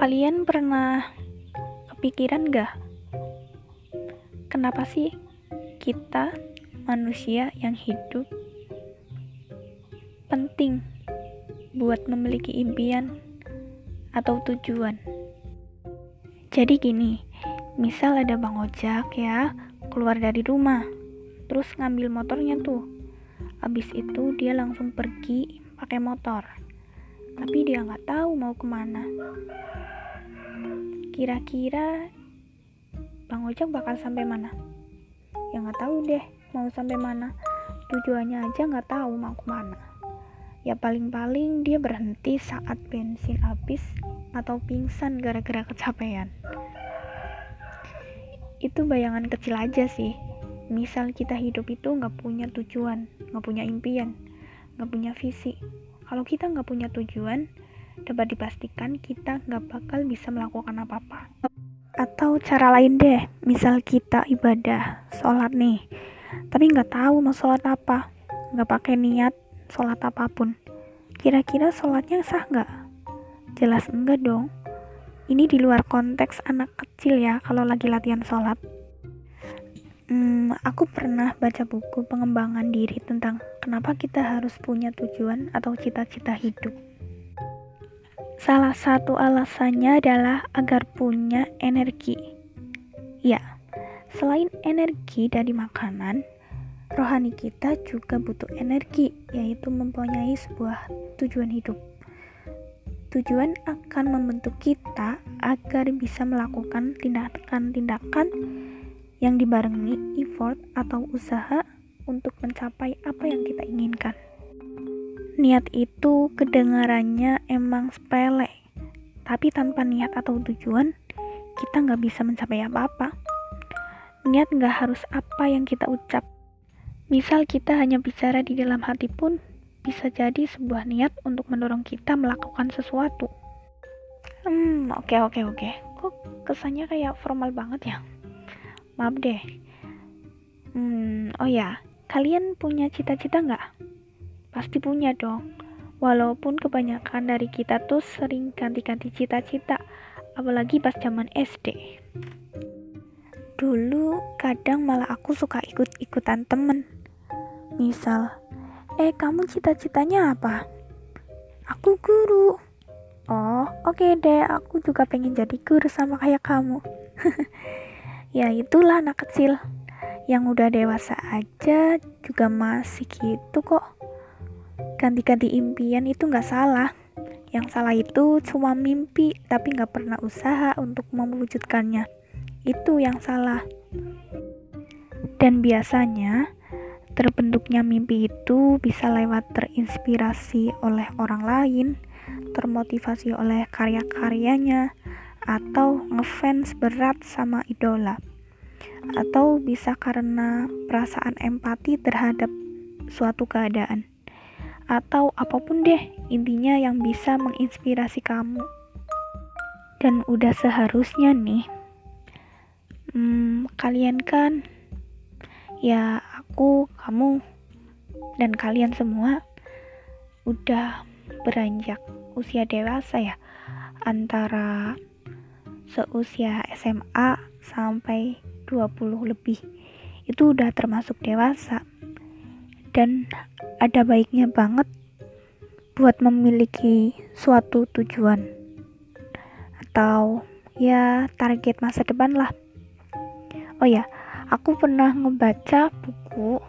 Kalian pernah kepikiran gak? Kenapa sih kita manusia yang hidup penting buat memiliki impian atau tujuan? Jadi gini, misal ada Bang Ojak ya, keluar dari rumah, terus ngambil motornya tuh. Abis itu dia langsung pergi pakai motor tapi dia nggak tahu mau ke mana. Kira-kira Bang Ojek bakal sampai mana? Ya nggak tahu deh mau sampai mana. Tujuannya aja nggak tahu mau ke mana. Ya paling-paling dia berhenti saat bensin habis atau pingsan gara-gara kecapean. Itu bayangan kecil aja sih. Misal kita hidup itu nggak punya tujuan, nggak punya impian, nggak punya visi, kalau kita nggak punya tujuan, dapat dipastikan kita nggak bakal bisa melakukan apa-apa. Atau cara lain deh, misal kita ibadah, sholat nih, tapi nggak tahu mau sholat apa, nggak pakai niat sholat apa pun. Kira-kira sholatnya sah nggak? Jelas enggak dong. Ini di luar konteks anak kecil ya, kalau lagi latihan sholat. Aku pernah baca buku pengembangan diri tentang kenapa kita harus punya tujuan atau cita-cita hidup. Salah satu alasannya adalah agar punya energi. Ya, selain energi dari makanan, rohani kita juga butuh energi, yaitu mempunyai sebuah tujuan hidup. Tujuan akan membentuk kita agar bisa melakukan tindakan-tindakan yang dibarengi effort atau usaha untuk mencapai apa yang kita inginkan. Niat itu kedengarannya emang sepele, tapi tanpa niat atau tujuan, kita nggak bisa mencapai apa-apa. Niat nggak harus apa yang kita ucap. Misal kita hanya bicara di dalam hati pun, bisa jadi sebuah niat untuk mendorong kita melakukan sesuatu. Hmm, oke okay, oke okay, oke. Okay. Kok kesannya kayak formal banget ya? Maaf deh. Hmm, oh ya, kalian punya cita-cita nggak? Pasti punya dong. Walaupun kebanyakan dari kita tuh sering ganti-ganti cita-cita, apalagi pas zaman SD. Dulu kadang malah aku suka ikut-ikutan temen. Misal, eh kamu cita-citanya apa? Aku guru. Oh, oke okay deh, aku juga pengen jadi guru sama kayak kamu. ya itulah anak kecil. Yang udah dewasa aja juga masih gitu kok. Ganti-ganti impian itu nggak salah. Yang salah itu cuma mimpi tapi nggak pernah usaha untuk mewujudkannya. Itu yang salah. Dan biasanya terbentuknya mimpi itu bisa lewat terinspirasi oleh orang lain termotivasi oleh karya-karyanya atau ngefans berat sama idola atau bisa karena perasaan empati terhadap suatu keadaan atau apa pun deh intinya yang bisa menginspirasi kamu. Dan udah seharusnya nih hmm, kalian kan ya aku kamu dan kalian semua udah beranjak usia dewasa ya antara seusia SMA sampai 20 lebih. Itu udah termasuk dewasa. Dan ada baiknya banget buat memiliki suatu tujuan. Atau ya target masa depan lah. Oh ya aku pernah ngebaca buku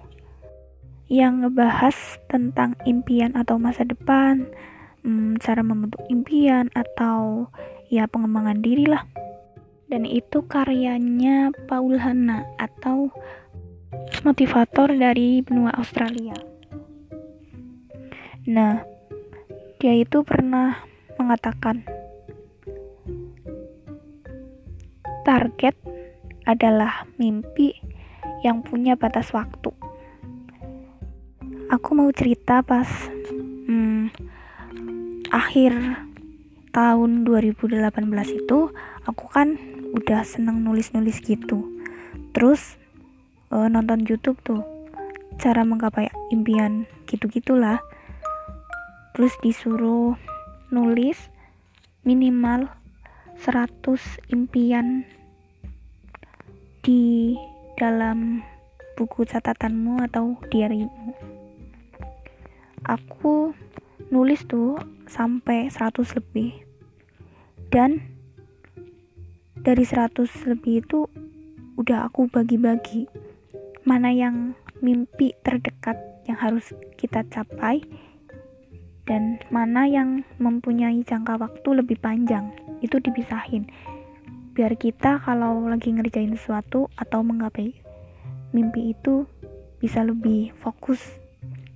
yang ngebahas tentang impian atau masa depan. Hmm, cara membentuk impian atau ya pengembangan diri lah dan itu karyanya Paul Hanna atau motivator dari benua Australia nah dia itu pernah mengatakan target adalah mimpi yang punya batas waktu. Aku mau cerita pas hmm, akhir tahun 2018 itu aku kan udah seneng nulis-nulis gitu. Terus uh, nonton YouTube tuh cara menggapai impian gitu-gitulah. Terus disuruh nulis minimal 100 impian di dalam buku catatanmu atau diarimu. Aku nulis tuh sampai 100 lebih. Dan dari 100 lebih itu udah aku bagi-bagi mana yang mimpi terdekat yang harus kita capai dan mana yang mempunyai jangka waktu lebih panjang. Itu dipisahin. Biar kita kalau lagi ngerjain sesuatu atau menggapai mimpi itu bisa lebih fokus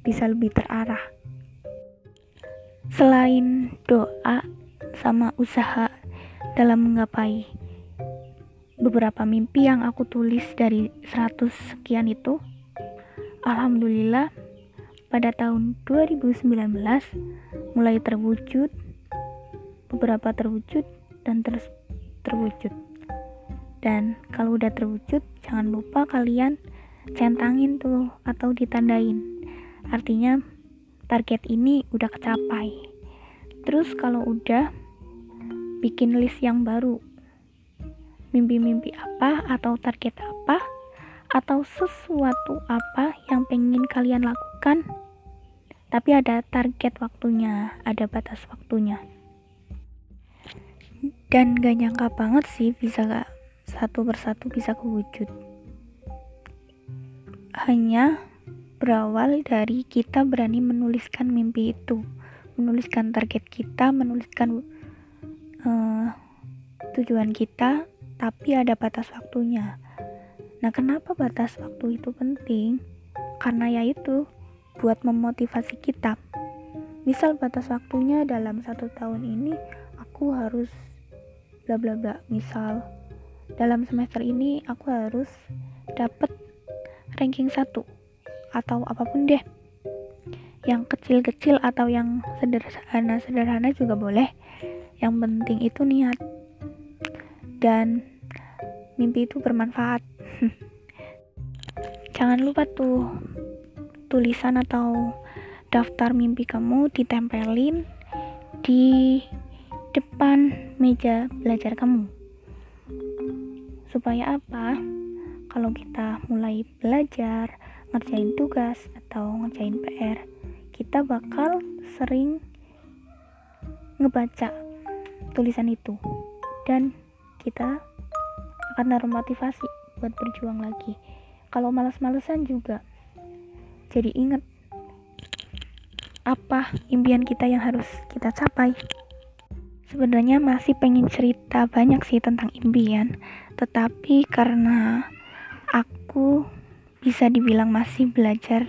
bisa lebih terarah selain doa sama usaha dalam menggapai beberapa mimpi yang aku tulis dari 100 sekian itu Alhamdulillah pada tahun 2019 mulai terwujud beberapa terwujud dan terus terwujud. Dan kalau udah terwujud jangan lupa kalian centangin tuh atau ditandain. Artinya target ini udah kecapai. Terus kalau udah bikin list yang baru. Mimpi-mimpi apa atau target apa atau sesuatu apa yang pengen kalian lakukan? Tapi ada target waktunya ada batas waktunya. Dan gak nyangka banget sih bisa gak satu persatu bisa kewujud. Hanya berawal dari kita berani menuliskan mimpi itu, menuliskan target kita, menuliskan uh, tujuan kita, tapi ada batas waktunya. Nah, kenapa batas waktu itu penting? Karena yaitu buat memotivasi kita. Misal batas waktunya dalam satu tahun ini aku harus bla bla bla. Misal dalam semester ini aku harus dapat ranking satu atau apa pun deh. Yang kecil-kecil atau yang sederhana-sederhana juga boleh. Yang penting itu niat. Dan mimpi itu bermanfaat. Jangan lupa tuh tulisan atau daftar mimpi kamu ditempelin di depan meja belajar kamu. Supaya apa? Kalau kita mulai belajar ngerjain tugas atau ngerjain PR kita bakal sering ngebaca tulisan itu. Dan kita akan termotivasi buat berjuang lagi. Kalau males-malesan juga jadi inget apa impian kita yang harus kita capai. Sebenarnya masih pengen cerita banyak sih tentang impian tetapi karena aku bisa dibilang masih belajar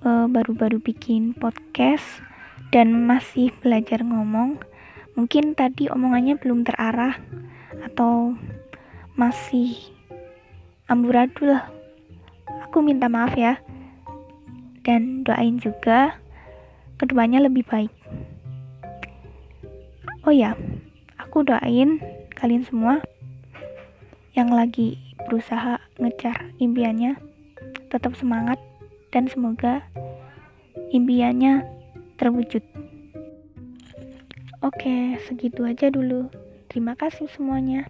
eh, baru-baru uh, bikin podcast dan masih belajar ngomong. Mungkin tadi omongannya belum terarah atau masih amburadul aku minta maaf ya. Dan doain juga ke depannya lebih baik. Oh ya aku doain kalian semua yang lagi berusaha ngejar impiannya tetap semangat dan semoga impiannya terwujud. Oke segitu aja dulu. Terima kasih semuanya.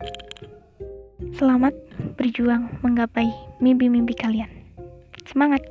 Selamat berjuang menggapai mimpi-mimpi kalian. Semangat